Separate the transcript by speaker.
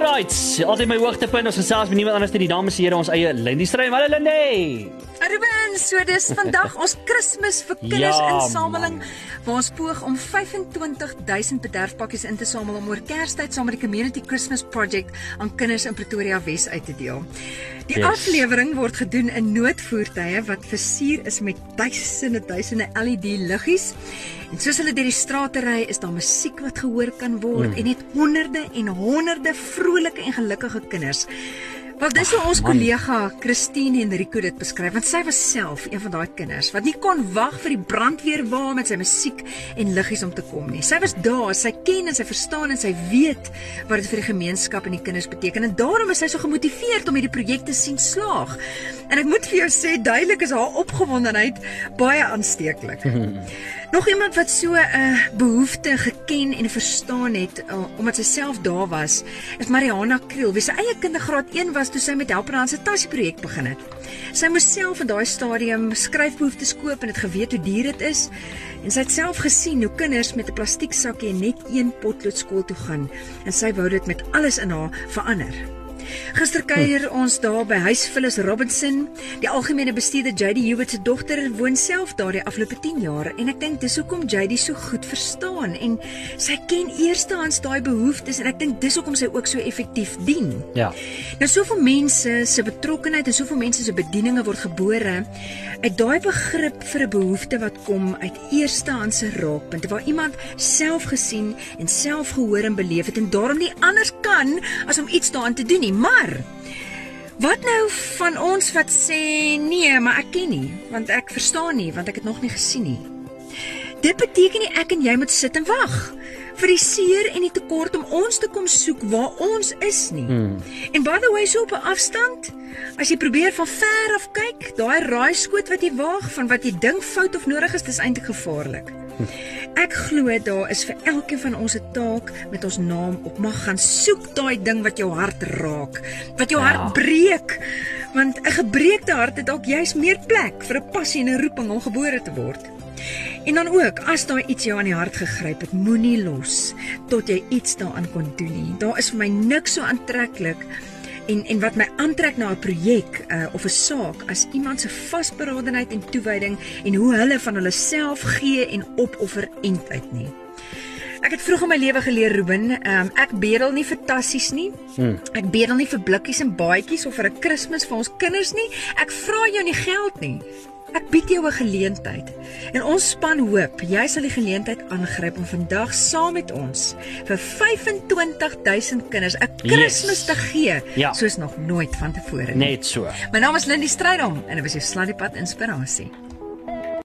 Speaker 1: Alright, altyd my hoogtepunt ons gesels met niemand anders as die dames en here ons eie Lindy Stryd. Hallo Lindy.
Speaker 2: Ruben, so dis vandag ons Kersfees vir kinders
Speaker 1: Ja,
Speaker 2: insameling waar ons poog om 25000 bederfpakkies in te samel om oor Kerstyd saam met die Community Christmas Project aan kinders in Pretoria Wes uit te deel. Die
Speaker 1: Yes.
Speaker 2: aflewering word gedoen in noodvoertuie wat versier is met duisende duisende LED liggies. En soos hulle deur die strate ry, is daar musiek wat gehoor kan word mm. en net honderde en honderde vrolike en gelukkige kinders Wel dis hoe ons
Speaker 1: man.
Speaker 2: kollega Christine Henrico dit beskryf want sy was self een van daai kinders wat nie kon wag vir die brandweer wa met sy musiek en liggies om te kom nie. Sy was daar, sy ken en sy verstaan en sy weet wat dit vir die gemeenskap en die kinders beteken en daarom is sy so gemotiveerd om hierdie projek te sien slaag. En ek moet vir jou sê duidelik is haar opgewondenheid baie aansteeklik. Nog iemand wat so 'n uh, behoefte geken en verstaan het uh, omdat sy self daar was, is Mariana Kriel, wie sy eie kindergraad 1 was toe sy met Help Hand se tassie projek begin het. Sy moes self in daai stadium skryfbehoeftes koop en het geweet hoe duur dit is. En sy het self gesien hoe kinders met 'n plastieksakkie net een potlood skool toe gaan en sy wou dit met alles in haar verander. Gister kuier ons daar by Huis Phyllis Robinson. Die algemene bestuurder JD Hewitt se dogter woon self daar die afgelope 10 jaar en ek dink dis hoekom JD so goed verstaan en sy ken eerstehands daai behoeftes en ek dink dis hoekom sy ook so effektief dien.
Speaker 1: Ja.
Speaker 2: Nou soveel mense se betrokkenheid en soveel mense se bedieninge word gebore uit daai begrip vir 'n behoefte wat kom uit eerstehandse raakpunte waar iemand self gesien en self gehoor en beleef het en daarom nie anders kan as om iets daaraan te doen nie. Maar wat nou van ons wat sê nee, maar ek ken nie, want ek verstaan nie, want ek het nog nie gesien nie. Dit beteken nie ek en jy moet sit en wag vir die seer en die tekort om ons te kom soek waar ons is nie. Hmm. En by the way, so op 'n afstand, as jy probeer van ver af kyk, daai raaiskoot wat jy waag van wat jy dink fout of nodig is, dis eintlik gevaarlik. Ek glo daar is vir elkeen van ons 'n taak met ons naam op. Mag gaan soek daai ding wat jou hart raak, wat jou
Speaker 1: Ja.
Speaker 2: hart breek. Want 'n gebreekte hart het dalk juis meer plek vir 'n passie en 'n roeping om gebore te word. En dan ook, as daar iets jou aan die hart gegryp het, moenie los tot jy iets daaraan kon doen nie. Daar is vir my niks so aantreklik en en wat my aantrek na 'n projek uh, of 'n saak as iemand se vasberadenheid en toewyding en hoe hulle van hulle self gee en opoffer end uit nie. Ek het vroeg in my lewe geleer Ruben, um, ek bedel nie vir tassies nie. Hmm. Ek bedel nie vir blikkies en baadjies of vir 'n Kersfees vir ons kinders nie. Ek vra jou nie geld nie. Ek bied jou 'n geleentheid. En ons span hoop jy sal die geleentheid aangryp om vandag saam met ons vir 25000 kinders 'n Kersfees te gee
Speaker 1: Ja.
Speaker 2: soos nog nooit vantevore nie.
Speaker 1: Net so.
Speaker 2: My naam is Lindy Strydom en dit was jou Sladdiepad inspirasie.